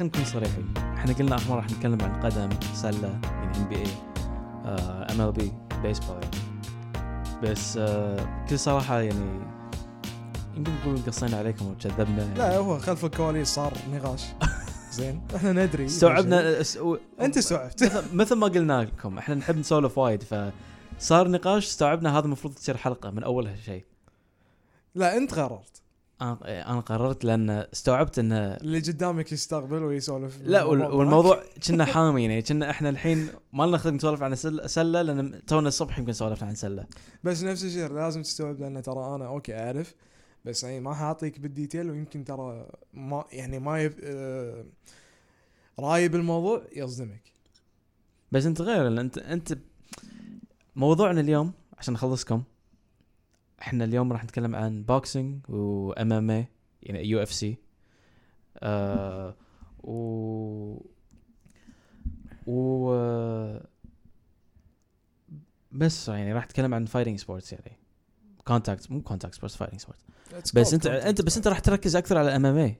خلينا نكون صريحين. إحنا قلنا آخر مرة راح نتكلم عن قدم سلة يعني ام بي اي ام ال بي بيسبول يعني بس آه بكل صراحة يعني يمكن نقول قصينا عليكم وكذبنا يعني. لا هو خلف الكواليس صار نقاش. زين. إحنا ندري. استوعبنا أنت استوعبت. مثل, ما قلنا لكم إحنا نحب نسولف وايد فصار نقاش استوعبنا هذا المفروض تصير حلقة من اولها شيء لا أنت قررت أنا قررت لأن استوعبت انه اللي قدامك يستقبل ويسولف لا والموضوع كنا حامي يعني كنا إحنا الحين ما لنا خلق نسولف عن سل- سلة لأن تونا الصبح يمكن سولفنا عن سلة. بس نفس الشيء لازم تستوعب لأن ترى أنا okay أعرف بس يعني ما حاعطيك بال detail ويمكن ترى ما يعني ما يب... آه راي بالموضوع يصدمك. بس أنت غير انت أنت موضوعنا اليوم عشان نخلصكم إحنا اليوم راح نتكلم عن boxing و MMA يعني UFC و و بس يعني راح نتكلم عن fighting sports يعني. contact مو contact sports fighting sports بس انت. انت بس انت راح تركز أكثر على MMA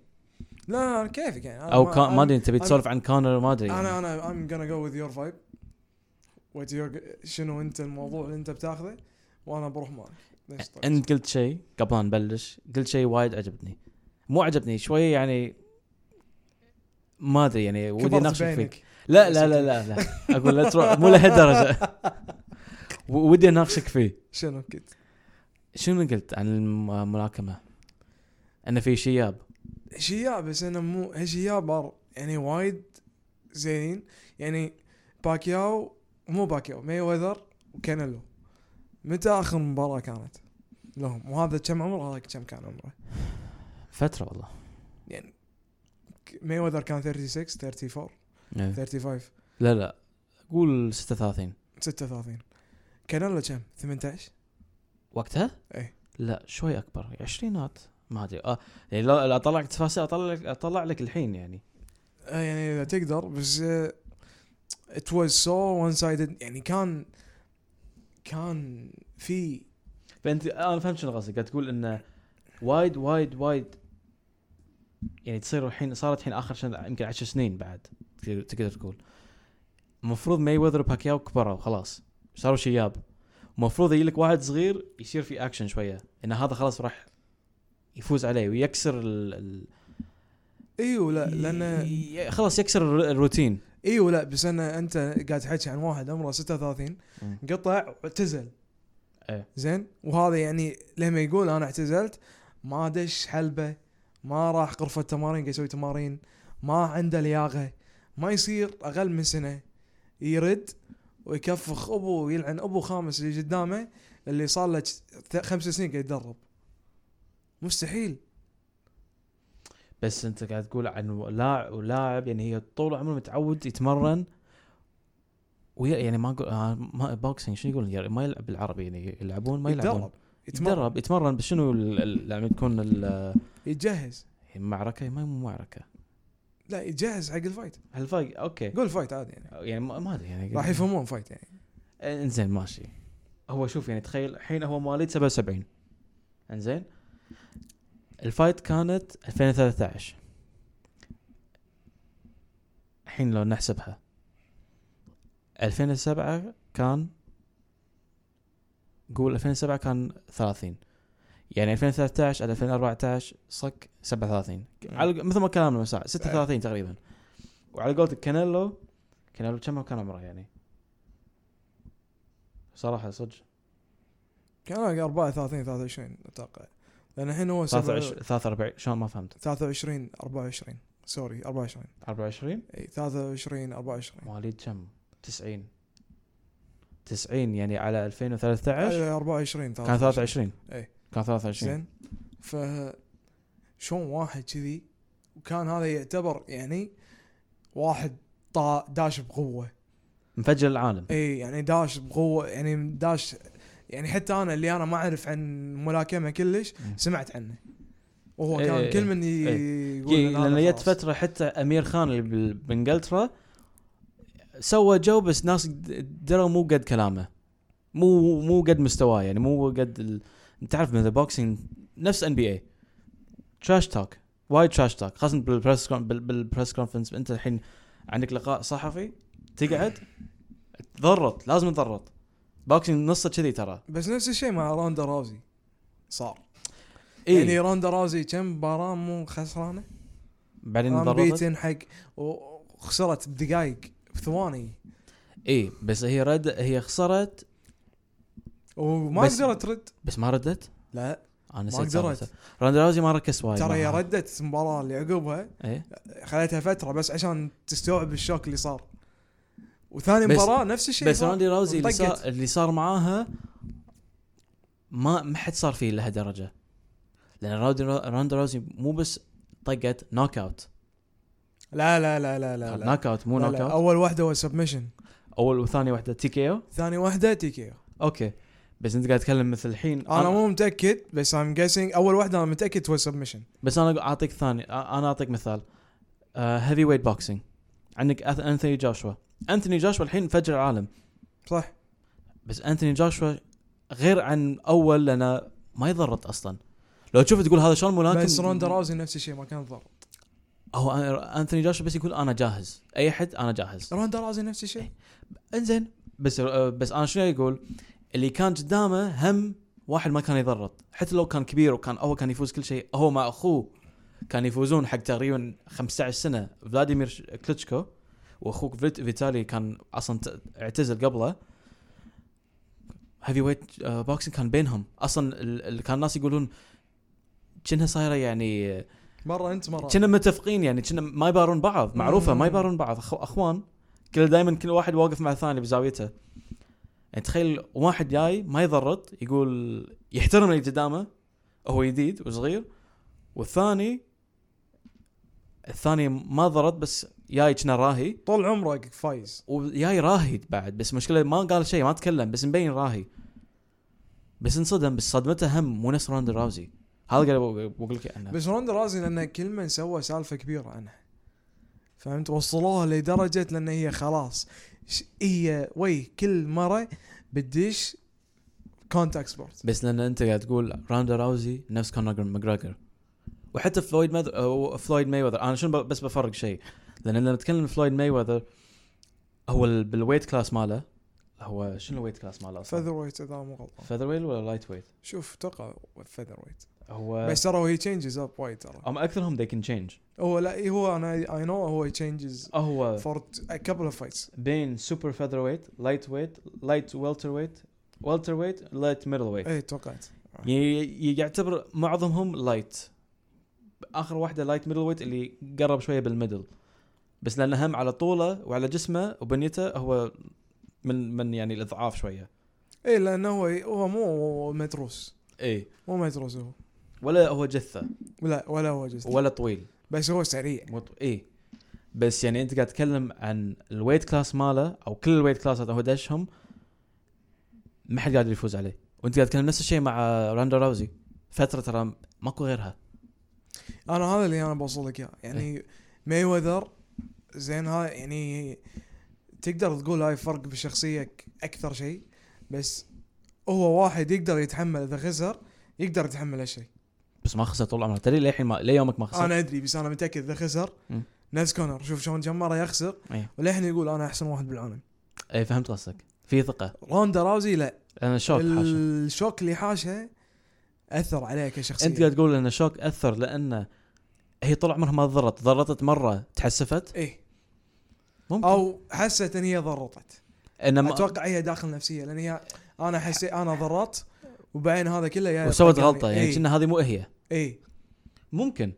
لا لا كيفك يعني؟ أو ما أدري تبي أنا- تسولف عن كونر ما أدري أنا أنا I'm gonna go with your vibe. What your شنو أنت الموضوع اللي أنت بتاخذه وأنا بروح معك؟ انت قلت شيء قبل لا نبلش قلت شيء وايد عجبني. مو عجبني شوي يعني ما أدري يعني ودي أناقشك بعينك. لا لا لا لا, لا. أقول لا تروح مو لهالدرجة. ودي أناقشك فيه. شنو كنت شنو قلت عن الم- الملاكمة؟ إن في شياب. اشياء بس أنا مو اشياء بار يعني وايد زينين. يعني باكياو مو باكياو ماي وذر وكانيلو متى آخر مباراة كانت لهم؟ وهذا كم عمره هذا كم كان عمره؟ فترة والله. يعني ماي وذر كان 36 34 إيه. 35 لا لا. قول 36 36 كانيلو كم؟ 18 وقتها؟ إيه. لا شوي أكبر. عشرينات؟ ما أدري. آه يعني لو أطلع لك تفاصيل أطلع لك أطلع لك الحين يعني. آه يعني إذا تقدر بس آه، it was so one sided يعني كان كان في فانت أنا فهمت شنو قصدك. قاعد تقول إنه وايد وايد وايد يعني تصير الحين صارت الحين آخر سنه يمكن 10 سنين بعد تقدر تقول. المفروض ماي وذر وباكياو كبروا خلاص. صاروا شياب. المفروض يجي لك واحد صغير يصير في اكشن شوية. ان هذا خلاص راح يفوز عليه ويكسر ال ال إيوه لا لأن خلاص يكسر الر- الروتين. إيوه لا بس أنا أنت قاعد تحكي عن واحد عمره 36 قطع واعتزل. إيه. زين؟ وهذا يعني لما يقول أنا اعتزلت ما دش حلبة ما راح غرفة تمارين قاعد يسوي تمارين ما عنده لياقة ما يصير أقل من سنة. يرد ويكفخ أبو ويلعن أبو خامس اللي قدامه اللي صار له خمس سنين قاعد يتدرب مستحيل. بس انت قاعد تقول عن لاعب ولاعب يعني هي طول عمره متعود يتمرن. ويا يعني ما أقول آه، ما بوكسينج شو يقول يعني ما يلعب بالعربي يعني يلعبون ما يلعبون. يتدرب يتمرن. يتمرن. بس شنو لما تكون يتجهز. المعركه ما مو معركة. لا يتجهز حق ال fight. هال fight أوكي. قول fight عادي يعني. يعني ما أدري يعني. راح يفهمون fight يعني. إنزين ماشي. هو شوف يعني تخيل الحين هو مواليد 77 إنزين؟ ال fight كانت 2013 الحين لو نحسبها. 2007 كان قول 2007 كان 30 يعني 2013 على 2014 صك 37 على مثل ما كلامنا من ساعة 36 تقريبا. وعلى قولتك كانيلو كانيلو كم كان عمره يعني؟ صراحة صدق. كان 34 23 أتوقع. لأن الحين هو 7 23 43 شلون ما فهمت 23 24 sorry 24 24 إي 23 24 مواليد كم؟ 90 90 يعني على 2013 أي 24 كان 23 إي. كان 23 زين. ف شلون واحد كذي وكان هذا يعتبر يعني واحد طا داش بقوة. مفجر العالم. إي يعني داش بقوة يعني داش يعني حتى أنا اللي أنا ما أعرف عن ملاكمة كلش. سمعت عنه. وهو إيه كان إيه كل من ي- يقول هذا لأن جت. فترة حتى أمير خان اللي بإنجلترا سوى جو بس ناس دروا مو قد كلامه. مو مو قد مستواه يعني مو قد ال... أنت تعرف من ذا boxing نفس NBA trash talk وايد trash talk خاصة بال press بال press conference أنت الحين عندك لقاء صحفي تقعد تضرط لازم تضرط. boxing نصه كذي ترى. بس نفس الشيء مع روندا راوزي صار. إيه؟ يعني روندا راوزي كم مباراة مو خسرانة؟ بعدين ضرطت بيتن حق وخسرت بدقائق بثواني اي بس هي رد هي خسرت. وما قدرت ترد بس ما ردت؟ لا. أنا ما قدرت. راندا راوزي ما ركز وايد ترى هي. ردت المباراة اللي عقبها. إيه. خليتها فترة بس عشان تستوعب ال shock اللي صار. وثاني مباراة نفس الشيء بس. راندي راوزي اللي. صار اللي صار معاها ما ما حد صار فيه لهالدرجه لأن راندي راندا راوزي مو بس طقت knock out لا لا لا لا لا, لا. knock out مو knock. out أول واحدة هو submission أول وثاني واحدة TKO ثاني واحدة TKO أوكي. بس أنت قاعد تتكلم مثل الحين. أنا مو متأكد بس I'm guessing أول واحدة أنا متأكد هو submission بس أنا أعطيك ثاني أنا أعطيك مثال. heavyweight boxing عندك أنثوني جوشوا. أنثوني جوشوا الحين فجر العالم. صح. بس أنثوني جوشوا غير عن أول لأنه ما يضرط أصلا. لو تشوف تقول هذا شلون ملاكم؟ بس روندا راوزي نفس الشيء ما كان ضر هو أنثوني جوشوا بس يقول أنا جاهز. أي حد أنا جاهز. روندا راوزي نفس الشيء؟ إنزين. بس بس أنا شنو يقول؟ اللي كان قدامه هم واحد ما كان يضرط. حتى لو كان كبير وكان هو كان يفوز كل شيء هو مع أخوه. كان يفوزون حق تقريبا 15 سنة. فلاديمير كلتشكو وأخوك فيت فيتالي كان أصلا اعتزل قبله. heavyweight boxing كان بينهم. أصلا ال- ال- كان الناس يقولون كأنها صايرة يعني مرة أنت مرة. كنا متفقين يعني كنا ما يبارون بعض. معروفة ما. يبارون بعض. أخو أخوان كل دائما كل واحد واقف مع الثاني بزاويته. يعني تخيل واحد جاي ما يضرط يقول يحترم اللي قدامه هو جديد وصغير والثاني الثاني ما ضرط بس جاي كنا راهي. طول عمرك فايز. وجاي راهي بعد بس مشكلة ما قال شيء ما تكلم بس مبين راهي. بس انصدم بس صدمته هم مو نفس راند راوزي. هذا قاعد بقول لك عنه بس روندا راوزي لأن كل من سوى سالفة كبيرة عنها فهمت؟ وصلوها لدرجة لأن هي خلاص. هي وي كل مرة بتدش contact sport بس لأن أنت قاعد تقول راندا راوزي نفس كونر ماجراجر وحتى فلويد ماذ... أو فلويد ماي وذر أنا شنو بس بفرق شيء. لأن لما نتكلم فلويد ماي وذر هو ال- بال weight class ماله هو شنو ال weight class ماله أصلا؟ featherweight إذا مو غلطان. featherweight ولا lightweight؟ شوف أتوقع featherweight هو بس ترى he changes up وايد ترى. هم أكثرهم they can change. هو لا إيه هو أنا I know هو changes هو four couple of fights بين super featherweight lightweight light welterweight welterweight light middleweight اي توقعت يعتبر معظمهم light آخر واحدة light middleweight اللي قرب شوية بال middle بس لأنه هم على طوله وعلى جسمه وبنيته هو من من يعني الإضعاف شوية. اي لأنه هو هو مو متروس اي مو متروس هو. ولا هو جثة. لا ولا هو جزء ولا طويل. بس هو سريع. مط... اي بس يعني أنت قاعد تتكلم عن ال weight class ماله أو كل ال weight كلاسات هو دشهم ما حد قادر يفوز عليه. وأنت قاعد تتكلم نفس الشيء مع راندا راوزي فترة ترى ماكو غيرها. أنا هذا اللي أنا بوصل لك إياه. يعني ماي وذر زين هاي يعني تقدر تقول هاي فرق بالشخصيه ك- أكثر شيء بس هو واحد يقدر يتحمل إذا خسر يقدر يتحمل هالشيء. بس ما خسر طول عمره. تدري للحين ما ليومك ما خسر؟ أنا أدري بس أنا متأكد إذا خسر. نفس كونر. شوف شلون كم مره يخسر. أي. وللحين يقول أنا أحسن واحد بالعالم. اي فهمت قصدك. في ثقة. روندا راوزي لا. أنا شوك حاشا. الشوك اللي حاشها أثر عليه كشخصيه أنت قاعد تقول إن شوك أثر لأنه هي طول عمرها ما ضرت ضرطت مرة تحسفت؟ إيه. ممكن. أو حست إن هي ضرطت انما أتوقع هي داخل نفسية لأن هي أنا حسيت أنا ضررت وبعدين هذا كله جاي وسوت. غلطة. يعني إيه، كنا هذه مو هي. اي ممكن.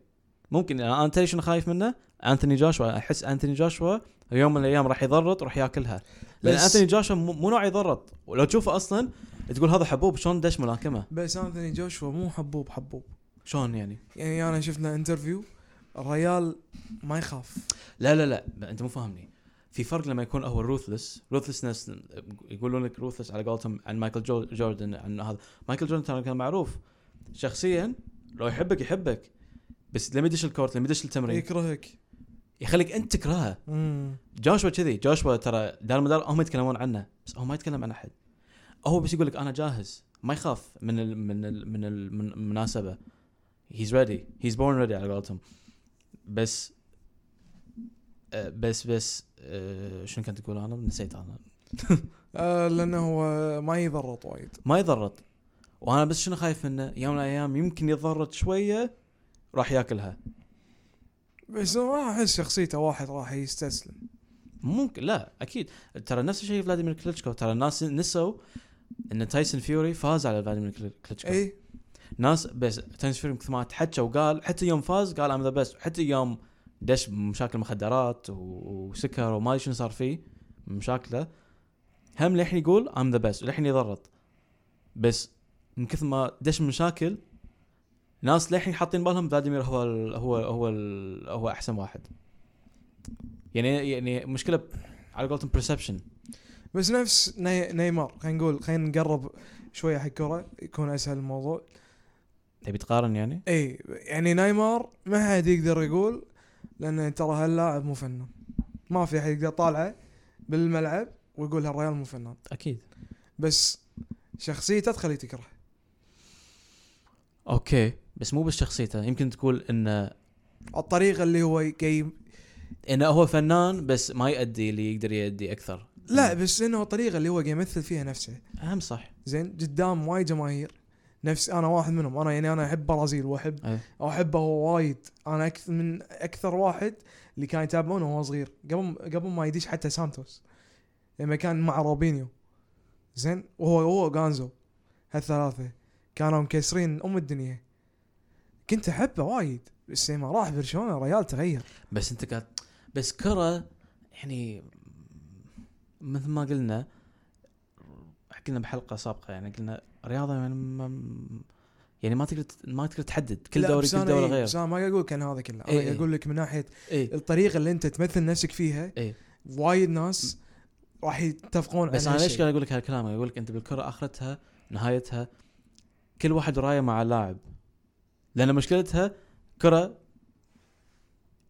ممكن. يعني أنا تدري شنو خايف منه؟ انثوني جوشوا. أحس انثوني جوشوا يوم من الأيام راح يضرط وراح ياكلها. لأن جوشوا مو مو نوع يضرط. ولو تشوفه أصلا تقول هذا حبوب شلون دش ملاكمة؟ بس انثوني جوشوا مو حبوب حبوب. شلون يعني؟ يعني أنا شفنا interview الريال ما يخاف. لا لا لا أنت مو فاهمني. في فرق لما يكون هو ruthless ruthlessness يقولون لك ruthless على قولتهم عن مايكل جو جوردن عن هذا. مايكل جوردن ترى كان معروف. شخصيا لو يحبك يحبك. بس لما يدش ال court لما يدش التمرين يكرهك. يخليك أنت تكرهه. جوشوا كذي جوشوا ترى دار مدار هم يتكلمون عنه بس هو ما يتكلم عن أحد. هو بس يقول لك أنا جاهز. ما يخاف من ال من ال من ال من المناسبه he's ready he's born ready على قولتهم. بس آه، بس بس آه، شنو كنت تقول أنا؟ نسيت أنا. آه لأنه هو ما يضرط وايد. ما يضرط. وأنا بس شنو خايف منه؟ يوم من الأيام يمكن يضرط شوية راح ياكلها. بس ما أحس شخصيته واحد راح يستسلم. ممكن لا أكيد. ترى نفس الشيء فلاديمير كليتشكو. ترى الناس نسوا إن تايسون فيوري فاز على فلاديمير كلي- كليتشكو اي ناس بس تايسون فيوري مثل ما تحكى وقال حتى يوم فاز قال I'm the best حتى يوم دش مشاكل مخدرات وسكر وما أدري شنو صار فيه مشاكله هم للحين يقول I'm the best للحين يضرط. بس من كثر ما دش مشاكل ناس للحين حاطين بالهم فلاديمير هو ال هو هو ال هو أحسن واحد. يعني يعني مشكلة على قولتهم perception بس نفس ني... نيمار. خلينا نقول خلينا نقرب شوية حق كره يكون أسهل الموضوع. تبي تقارن يعني؟ إي يعني نيمار ما حد يقدر يقول لأن ترى هاللاعب مو فنان. ما في أحد يقدر طالعه بالملعب ويقول هالريال مو فنان. أكيد. بس شخصيته تخليه تكره okay. بس مو بس شخصيته يمكن تقول انه الطريقة اللي هو جاي انه هو فنان بس ما يؤدي اللي يقدر يؤدي أكثر. لا بس إنه الطريقة اللي هو قاعد يمثل فيها نفسه. أهم صح. زين قدام وايد جماهير. نفس أنا واحد منهم. أنا يعني أنا أحب برازيل وأحب أي. أحبه هو وايد. أنا أكثر من أكثر واحد اللي كان يتابعونه وهو صغير. قبل قبل ما يدش حتى سانتوس. لما كان مع روبينيو زين وهو هو غانزو هالثلاثة كانوا مكسرين أم الدنيا. كنت أحبه وايد. بس لما راح برشلونة الريال تغير. بس أنت قاعد بس كرة يعني مثل ما قلنا قلنا بحلقة سابقة يعني قلنا رياضة يعني ما يعني ما تقدر ما تقدر تحدد. كل دوري كل دوله إيه، غير. بس أنا ما أقول كان هذا كله. أنا إيه، قاعد إيه. أقول لك من ناحية اي الطريقة اللي أنت تمثل نفسك فيها اي وايد ناس راح يتفقون بس أنا ليش. قاعد أقول لك هالكلام؟ أقول لك أنت بالكرة أخرتها نهايتها كل واحد رايه مع اللاعب لأن مشكلتها كرة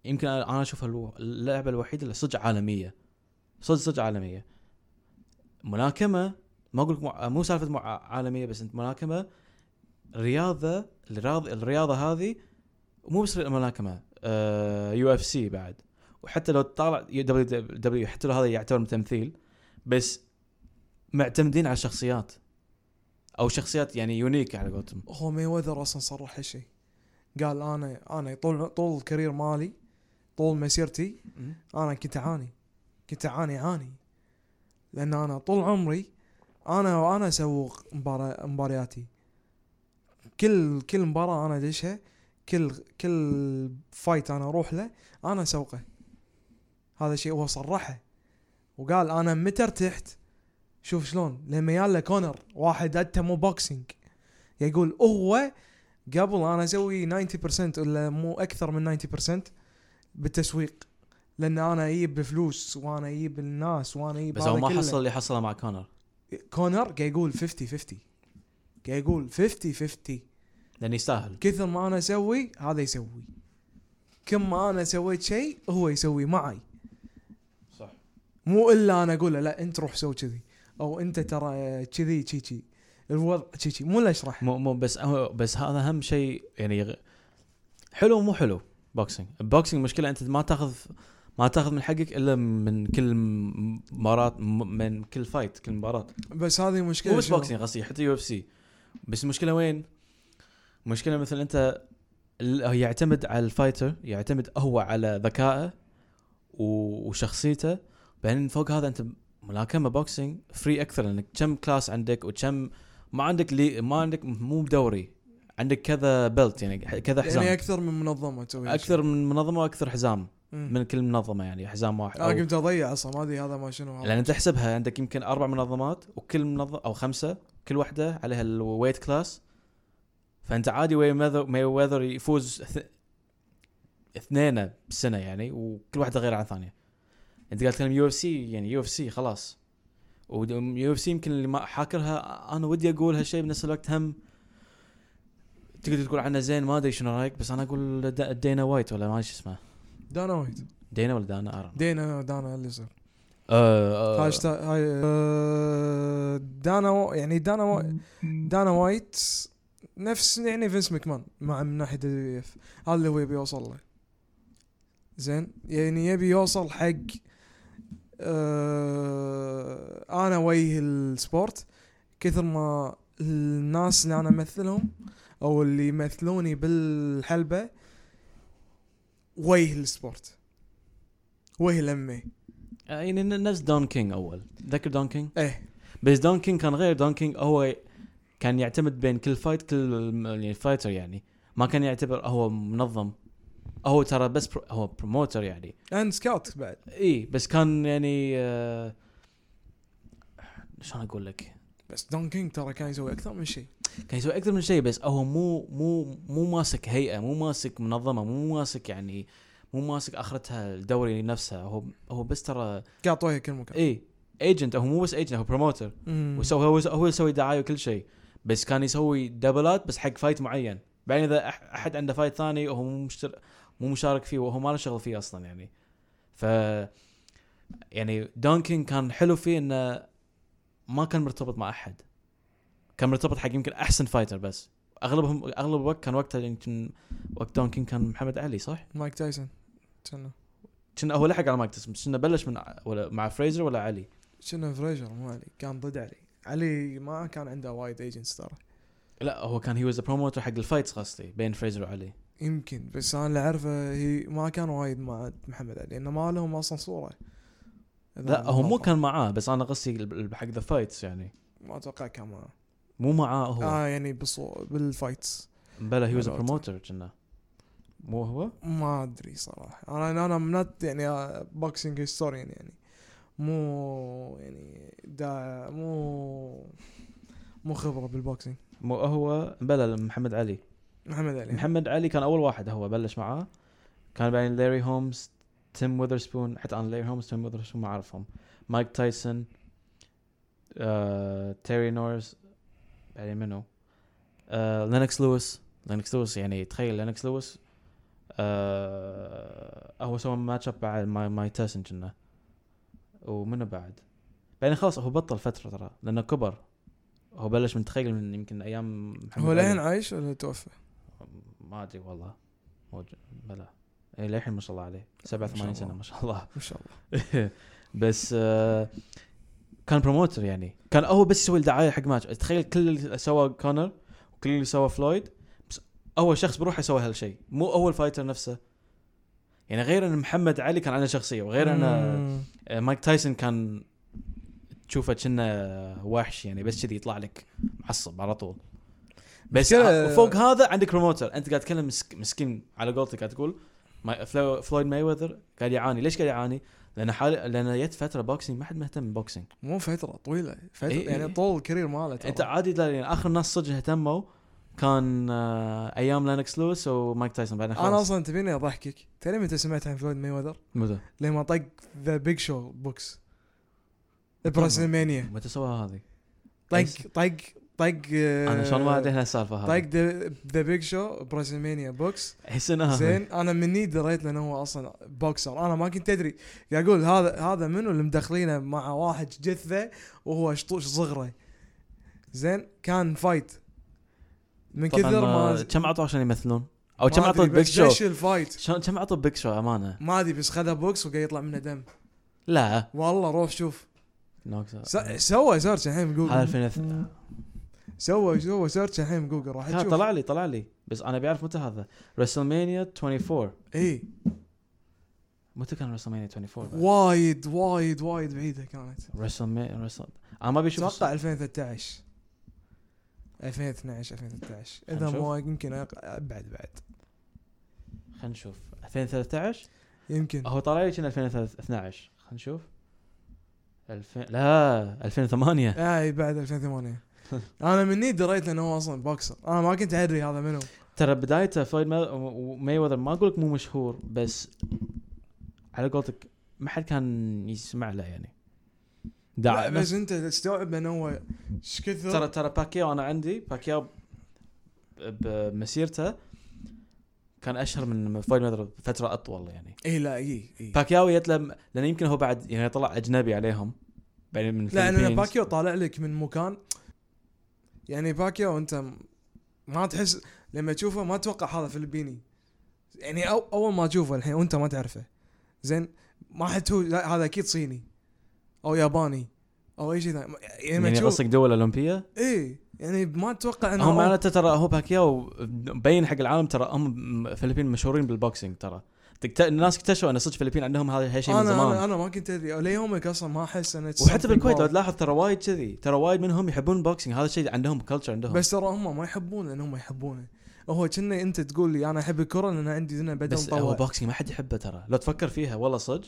يمكن أنا أشوفها اللعبة الوحيدة اللي صدق عالمية. صدق صدق عالمية. ملاكمة ما أقول لك مع- مو سالفة مع- عالمية بس إنت ملاكمة رياضة الرياضه الرياضة هذه مو بس الملاكمه UFC بعد. وحتى لو تطالع WW حتى لو هذا يعتبر تمثيل بس معتمدين على الشخصيات. أو شخصيات يعني unique على قولتهم. هو مي وذر أصلا صرح هالشيء قال أنا أنا طول طول ال career مالي طول مسيرتي أنا كنت أعاني. كنت اعاني اعاني لأن أنا طول عمري أنا وأنا اسوق مبارا- مبارياتي. كل كل مباراة أنا أدشها كل كل fight أنا أروح له أنا أسوقه. هذا شيء هو صرحه. وقال أنا متى ارتحت؟ شوف شلون. لما ياله كونر واحد انت مو boxing يقول هو قبل أنا أسوي 90% ولا مو أكثر من 90% بالتسويق؟ لأن أنا أجيب بفلوس وأنا أجيب الناس وأنا أجيب بس هو ما. حصل اللي حصله مع كونر. كونر قاعد يقول 50 50 قاعد يقول 50 50 لأنه يستاهل. كثر ما أنا أسوي هذا يسوي. كم ما أنا سويت شيء هو يسوي معي. صح. مو إلا أنا أقول له لا أنت روح سوي كذي. أو أنت ترى كذي كذي كذي الوضع كذي مو لا اشرح مو مو بس هو بس هذا أهم شيء يعني حلو مو حلو؟ boxing ال boxing مشكلة أنت ما تاخذ ما تاخذ من حقك إلا من كل مباراه من كل fight كل مباراة. بس هذه مشكلة مو بس شنو؟ boxing قصدي حتى UFC بس المشكلة وين؟ المشكلة مثل أنت يعتمد على ال fighter يعتمد هو على ذكائه وشخصيته. بعدين فوق هذا أنت ملاكمة boxing very أكثر لأنك كم class عندك وكم ما عندك لي ما عندك مو دوري عندك كذا belt يعني كذا حزام. يعني أكثر من منظمة تسوي أكثر من منظمة وأكثر حزام. من كل منظمة يعني حزام واحد أنا قمت أضيع أصلا ما أدري هذا ما شنو لأن أنت احسبها عندك يمكن أربع منظمات وكل منظمه أو خمسة كل واحدة عليها ال weight class فأنت عادي وي ماي ويذر يفوز اث- اثنين بالسنه يعني وكل واحدة غير عن الثانية أنت قاعد تتكلم UFC يعني UFC خلاص. ويو إف سي يمكن اللي ما حاكرها أنا ودي أقول هالشيء بنفس الوقت هم. تقدر تقول عنه زين ما أدري شنو رأيك بس أنا أقول دينا وايت ولا ما شو اسمه. دانا وايد. دينا ولا دانا؟ ارم دينا دانا اللي صار آه هاشتاج هاي آه، دانا و- يعني دانا و- دانا وايت نفس يعني فينس مكمان مع من ناحية إف. هذا اللي هو يبي يوصل له. زين؟ يعني يبي يوصل حق آه أنا وجه ال sport. كثر ما الناس اللي أنا أمثلهم أو اللي يمثلوني بالحلبة وجه ال sport. وجه ال MMA آه، يعني نفس دون كينج أول. تذكر دون كينج إيه. بس دون كينج كان غير. دون كينج هو كان يعتمد بين كل fight كل الم- يعني fighter يعني. ما كان يعتبر هو منظم. هو ترى بس pro هو promoter يعني. and scout بعد. إي بس كان يعني آه شلون أقول لك؟ بس دون كينج ترى كان يسوي أكثر من شيء. كان يسوي أكثر من شيء بس هو مو مو مو ماسك هيئة مو ماسك منظمة مو ماسك يعني مو ماسك آخرتها الدوري نفسها. هو هو بس ترى قاط وجهه كل مكان. اي agent هو مو بس agent هو promoter. وسوي هو هو يسوي دعاية وكل شيء. بس كان يسوي ديلات بس حق fight معين. بعدين إذا أحد عنده fight ثاني وهو مو مشتر مو مشارك فيه وهو ما له شغل فيه أصلا يعني. ف يعني دون كينج كان حلو فيه إنه ما كان مرتبط مع أحد. كان مرتبط حق يمكن أحسن fighter بس. اغلبهم أغلب الوقت كان وقتها يمكن وقت دون كينج كان محمد علي صح؟ مايك تايسون كنا. كنا هو لحق على مايك تسم كنا بلش من ولا مع فريزر ولا علي؟ كنا فريزر مو علي. كان ضد علي. علي ما كان عنده وايد agents ترى. لا هو كان he was promoter حق ال fights قصدي بين فريزر وعلي. يمكن بس أنا اللي أعرفه هي ما كان وايد مع محمد علي لأنه ما لهم أصلا صورة. لا هو مو. كان معاه بس أنا قصدي حق the fights يعني. ما أتوقع كان معاه. مو معاه هو. آه يعني بالصو... بال fights بلا he was promoter كنا. مو هو؟ ما أدري صراحة. أنا أنا I'm not يعني boxing historian يعني. مو يعني دا مو مو خبرة بال boxing مو هو؟ بلا محمد علي. محمد علي. محمد علي كان أول واحد هو بلش معاه. كان بعدين لاري هومز تيم ويذرسبون حتى أنا لاري هومز تيم ويذرسبون ما أعرفهم. مايك تايسون آه، تيري نوريس بعدين منو آه، لينكس لويس. لينكس لويس يعني تخيل لينكس لويس. آه، هو سوى match up بعد ماي ماي تايسون كنا. ومنو بعد؟ بعدين خلاص هو بطل فترة ترى لأنه كبر. هو بلش من تخيل من يمكن أيام محمد هو. للحين عايش ولا توفى؟ ما أدري والله. موجود بلا. اي للحين ما شاء الله عليه. 87 سنة. ما شاء الله. ما شاء الله. بس آه كان promoter يعني. كان هو بس يسوي الدعاية حق ماتش تخيل كل اللي سوى كونر وكل اللي سوى فلويد بس أول شخص بروحه يسوي هالشيء. مو أول fighter نفسه. يعني غير إن محمد علي كان عنده شخصية وغير إن مم. آه، مايك تايسون كان تشوفه كأنه وحش يعني بس كذي يطلع لك معصب على طول. بس ع- فوق هذا عندك promoter أنت قاعد تتكلم مسك مسكين على قولتك قاعد تقول فلويد ماي قاعد يعاني. ليش قاعد يعاني؟ لأن حال لأن جت فترة boxing ما حد مهتم بال boxing مو فترة طويلة. فترة إيه، يعني إيه. طول ال career ماله. إنت عادي يعني آخر ناس صدق اهتموا كان آه، أيام لينكس لويس ومايك تايسون بعدين خلاص. أنا أصلا تبيني أضحكك. تدري متى سمعت عن فلويد ماي وذر؟ متى؟ لما طق The Big Show بوكس. براسلمانيا. متى سواها هذه؟ طق طق طق أنا شلون ما ادري عن السالفه طق هذه The Big Show براسلمانيا بوكس. سنه هذه؟ زين أنا مني دريت لأنه هو أصلا بوكسر. أنا ما كنت أدري. قاعد أقول هذا هذا منو اللي مدخلينه مع واحد جثة وهو شطوش صغره؟ زين كان fight. من كثر ما ما كم عطوا عشان يمثلون؟ أو كم عطوا Big Show؟ دش ال fight. كم عطوا Big Show أمانة؟ ما أدري بس خذها بوكس وقاعد يطلع منه دم. لا. والله روح شوف. سوى search الحين هذا بجوجل 2000 سوى سوى search الحين بجوجل راح تشوف. طلع لي طلع لي. بس أنا بعرف متى هذا. رسلمانيا 24 إي. متى كان رسلمانيا 24 بعد؟ وايد وايد وايد بعيدة كانت. رسلمانيا رسل أنا ما بشوف أتوقع 2013 2012 2013 إذا مو يمكن ابعد بعد خلينا نشوف. 2013 يمكن. هو طلع لي كان 2012 خلينا نشوف. 2000 لا 2008 إي بعد 2008 أنا مني دريت إنه هو أصلا بوكسر. أنا ما كنت أدري هذا منو. ترى بدايته فلويد ماي وذر ما أقول لك مو مشهور بس على قولتك ما حد كان يسمع له يعني. لا داع بس أنت تستوعب إنه هو إيش كثر؟ ترى ترى باكياو أنا عندي باكياو بمسيرته كان أشهر من فلويد ماي فترة أطول يعني. اي لا اي اي باكياو يتلم لأن يمكن هو بعد يعني طلع أجنبي عليهم بعدين من لا لأن ال Philippines. باكيو طالع لك من مكان يعني باكيو انت ما تحس لما تشوفه ما تتوقع هذا فلبيني. يعني أو أول ما تشوفه الحين وانت ما تعرفه. زين ما حد هو هذا أكيد صيني. أو ياباني. أو أي شيء ثاني. يعني يعني قصدك دول أولمبية؟ إيه. يعني ما تتوقع إنه هم معناته ترى هو باكياو مبين حق العالم ترى هم الفلبين مشهورين بال boxing ترى. تكت... الناس اكتشفوا أن صدق الفلبين عندهم هذا هالشيء من زمان أنا أنا ما كنت أدري. ليومك أصلا ما أحس انه وحتى بالكويت لو. تلاحظ ترى وايد كذي. ترى وايد منهم يحبون ال boxing هذا الشيء عندهم culture عندهم. بس ترى هم ما يحبون لأن هم يحبونه. هو كنا أنت تقول لي أنا أحب الكرة لأن عندي هنا بدن بس هو boxing ما حد يحبه ترى. لو تفكر فيها والله صدق.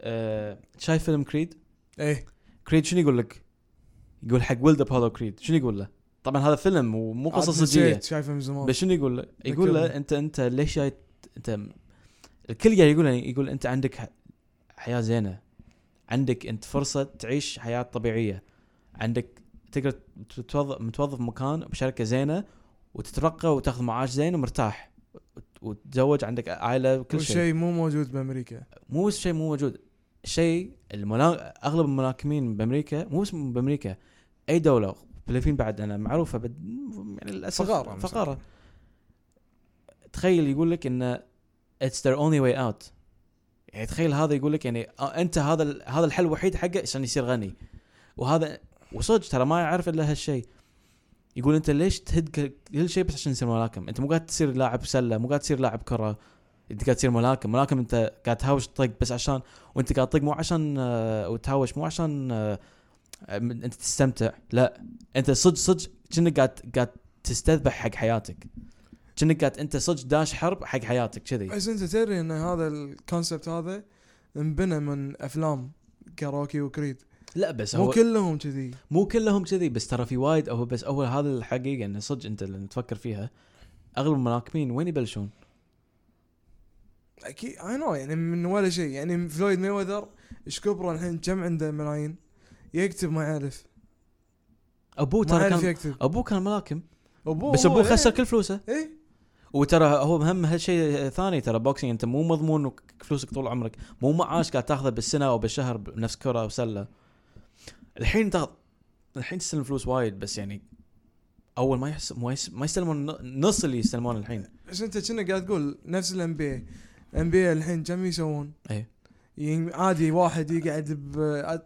آه شايف فيلم كريد إيه. كريد شنو يقول لك؟ يقول حق ولد ابولو كريد شنو يقول له؟ طبعا هذا فيلم ومو قصة عاد صجية. شايفه من زمان. بس شنو يقول له؟ يقول له. انت أنت ليش جاي أنت الكل قاعد يقول يقول أنت عندك حياة زينة. عندك أنت فرصة تعيش حياة طبيعية. عندك تقدر تتوظف متوظف مكان بشركة زينة وتترقى وتاخذ معاش زين ومرتاح. وت- وتتزوج عندك عائلة وكل كل شيء. شيء مو موجود بأمريكا. مو بس شيء مو موجود. شيء. أغلب الملاكمين بامريكا مو بس بأمريكا أي دولة الفلبين بعد أنا معروفة بد... يعني للأسف فقارة فقارة. تخيل يقول لك إن اتس their only way out. يعني تخيل هذا يقول لك يعني آه، أنت هذا هذا الحل الوحيد حقه عشان يصير غني. وهذا وصدق ترى ما يعرف إلا هالشيء يقول أنت ليش تهد كل شيء بس عشان تصير ملاكم؟ أنت مو قاعد تصير لاعب سلة مو قاعد تصير لاعب كرة. أنت قاعد تصير ملاكم. ملاكم أنت قاعد تهاوش طق بس عشان وأنت قاعد تطق مو عشان آه، وتهاوش مو عشان آه، أنت تستمتع. لا. أنت صدق صدق كأنك قاعد قاعد تستذبح حق حياتك. كأنك أنت صدق داش حرب حق حياتك كذي. بس أنت تدري إن هذا ال concept هذا انبنى من أفلام ك Rocky و Creed. لا بس مو هو كلهم كذي. مو كلهم كذي بس ترى في وايد هو بس أول هذا الحقيقة انه صدق أنت لما تفكر فيها أغلب الملاكمين وين يبلشون؟ أكيد I know يعني من ولا شيء. يعني فلويد ميوذر إيش كبره الحين؟ كم عنده ملايين؟ يكتب ما يعرف. أبوه ترى كان يكتب. أبوه كان ملاكم. أبوه بس أبوه خسر إيه. كل فلوسه. إيه. وترى هو مهم هالشيء ثاني ترى boxing انت مو مضمون فلوسك طول عمرك مو معاش قاعد تاخذه بالسنة أو بالشهر بنفس كرة أو سلة الحين تاخذ الحين تستلم فلوس وايد بس يعني أول ما يحس ما, يس... ما يستلمون نص اللي يستلمون الحين بس أنت كنا قاعد تقول نفس ال NBA NBA الحين كم يسوون؟ إيه. ين- عادي واحد يقعد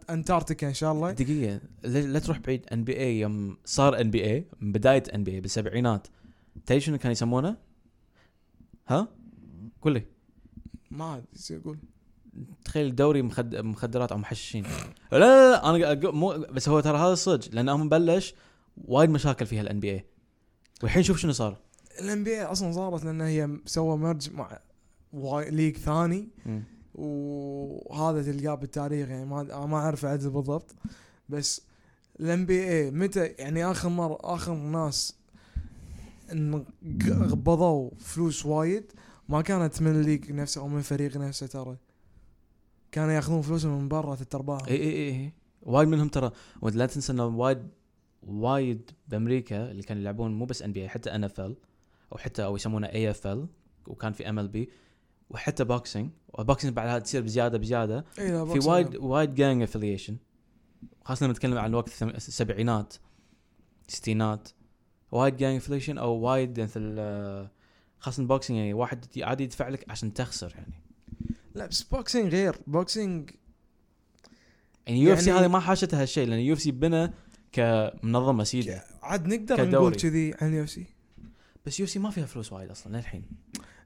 بانتاركتيكا إن شاء الله دقيقة لا, تروح بعيد ان بي اي يوم صار ان بي اي من بداية ان بي اي بالسبعينات تدري شنو كان يسمونه؟ ها؟ قول لي. ما ادري إيش يقول. تخيل دوري مخد... مخدرات أو محششين. لا لا لا أنا أقول- مو بس هو ترى هذا صدق لأن هم بلش وايد مشاكل فيها ال NBA والحين شوف شنو صار. ال NBA أصلا صارت لأن هي سوى merge مع واي- league ثاني. وهذا تلقاه بالتاريخ يعني ما ما أعرف عدد بالضبط. بس ال NBA متى يعني آخر مره آخر ناس قبضوا فلوس وايد ما كانت من ال league نفسه أو من الفريق نفسه ترى. كانوا ياخذون فلوسهم من برا تترباهم إي إي إي إي. وايد منهم ترى. ولا تنسى إنه وايد وايد بأمريكا اللي كانوا يلعبون مو بس NBA حتى NFL أو حتى أو يسمونه AFL وكان في MLB وحتى boxing و boxing بعدها تصير بزيادة بزيادة. لا في. وايد وايد gang affiliation خاصة لما نتكلم عن وقت السبعينات الستينات وايد gang affiliation أو وايد مثل آه، خاصة ال boxing يعني واحد عادي يدفع لك عشان تخسر يعني. لا بس boxing غير. boxing يعني UFC هذه ما حاشتها هالشيء لأن UFC بنى كمنظمة سيدة. عاد نقدر. نقول كذي عن ال UFC. بس UFC ما فيها فلوس وايد أصلا للحين.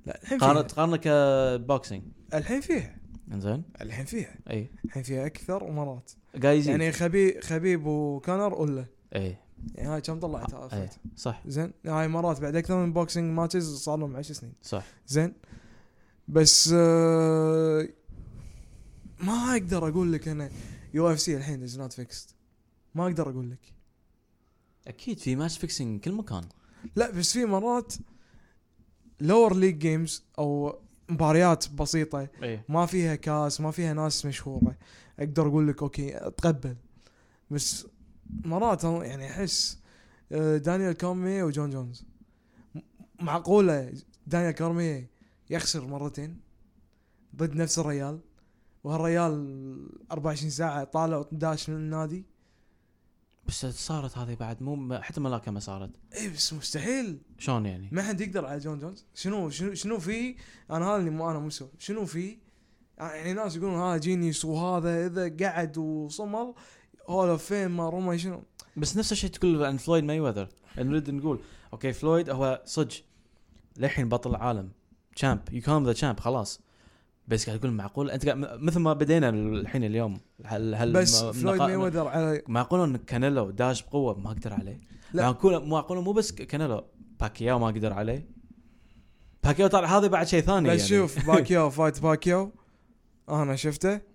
لا الحين قارن فيها. تقارنه ك boxing الحين فيها. إنزين. الحين فيها. إي. الحين فيها أكثر مرات قاعد يزيد. يعني خبيب خبيب وكونر ولا إي. يعني هاي كم طلعت؟ اي هاي صح. زين. هاي مرات بعد أكثر من boxing matches صار لهم 10 سنين. صح. زين. بس آه ما أقدر أقول لك أنا UFC الحين is not fixed ما أقدر أقول لك. أكيد في ماتش fixing كل مكان. لا بس في مرات lower league games أو مباريات بسيطة اي ما فيها كاس ما فيها ناس مشهورة أقدر أقول لك okay أتقبل. بس مرات يعني أحس آه، دانيال كورميه وجون جونز. معقولة دانيال كورميه يخسر مرتين ضد نفس الريال وهالريال 24 ساعة طالع وداش من النادي؟ بس صارت هذه بعد مو حتى ملاكمة صارت. اي بس مستحيل. شلون يعني؟ ما حد يقدر على جون جونز. شنو شنو شنو في؟ أنا هذا اللي مو أنا مو شنو في؟ يعني ناس يقولون هذا genius وهذا إذا قعد وصمل Hall of Fame ما روما شنو. بس نفس الشيء تقول عن فلويد ماي وذر نريد نقول okay فلويد هو صدق للحين بطل العالم. champ you came the champ خلاص. بس قاعد تقول معقول؟ أنت مثل ما بدينا الحين اليوم هل هل بس فلويد ماي وذر على معقول إن كانيلو داش بقوة؟ ما أقدر عليه. لا. معقول معقول مو بس كانيلو باكياو ما أقدر عليه. باكياو طلع هذا بعد شيء ثاني بس يعني. شوف باكياو fight باكياو. أنا شفته.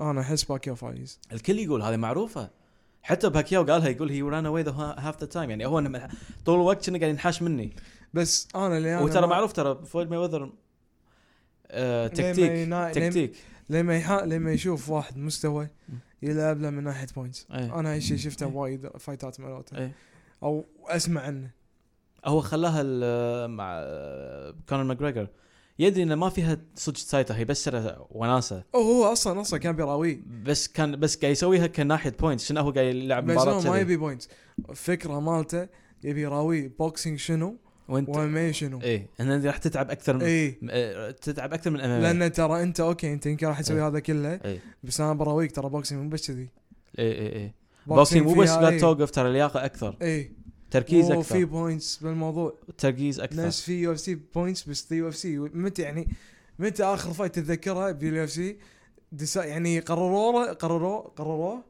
أنا أحس باكياو فايز. الكل يقول هذه معروفة. حتى باكياو قالها يقول he ran away half the time يعني هو طول الوقت كنا قاعد ينحاش مني. بس أنا اللي أنا وترى معروف ترى فلويد ماي وذر آه تكتيك لما- تكتيك. لما يحا... لما يشوف واحد مستوى يلعب له من ناحية points إيه. أنا هالشيء شفته وايد fight ات مالته إيه. أو أسمع عنه. هو خلاها مع آه، كونر ماجريجر يدري انه ما فيها صدق سايته هي بس وناسة. أو هو أصلا أصلا كان بيراويه بس كان بس قاعد يسويها كناحية بوينتس شنو هو قاعد يلعب بس مباراة هو ما. يبي بوينتس الفكرة مالته يبي يراويه بوكسينج شنو وانت وام شنو. إيه إن راح تتعب أكثر من اي آه، تتعب أكثر من إم لأن ترى أنت أوكي أنت يمكن راح تسوي إيه. هذا كله إيه. بس أنا براويك ترى بوكسينج مو بس كذي. إيه إيه إيه. بوكسينج مو بس لا إيه. توقف ترى لياقة أكثر. اي تركيز وفي أكثر. points بالموضوع. تركيز أكثر. ناس في UFC points بس في UFC متى يعني متى آخر fight تتذكرها بال UFC يعني قرروه قرروه قرروه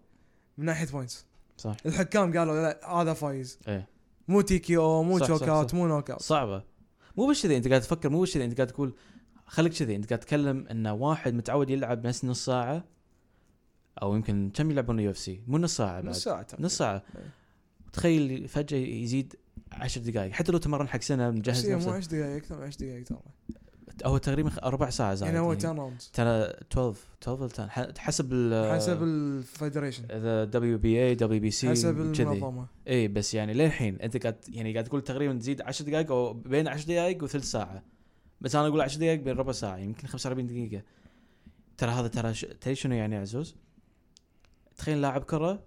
من ناحية points صح. الحكام قالوا لا هذا فايز. إيه. مو TKO أو مو صح، صح، choke out. مو نوك out صعبة. مو بس كذي أنت قاعد تفكر مو بس كذي أنت قاعد تقول خليك كذي أنت قاعد تتكلم إن واحد متعود يلعب بس نص ساعة أو يمكن كم يلعبون UFC مو نص ساعة بعد. نص ساعة. نص ساعة. إيه. تخيل فجأة يزيد عشر دقائق حتى لو تمرن حق سنة مجهز هي مو نفسه. 10 دقائق أكثر من 10 دقائق ترى. هو تقريبا ربع ساعه زايد يعني هو يعني 10 rounds ترى 12 12 ولا 10 ح- حسب ال حسب ال federation. إذا دبليو بي اي دبليو بي سي حسب المنظمة. إي بس يعني للحين أنت قاعد يعني قاعد تقول تقريبا تزيد 10 دقائق أو بين 10 دقائق وثلث ساعة. بس أنا أقول 10 دقائق بين ربع ساعة يمكن 45 دقيقة. ترى هذا ترى. تدري شنو يعني عزوز؟ تخيل لاعب كرة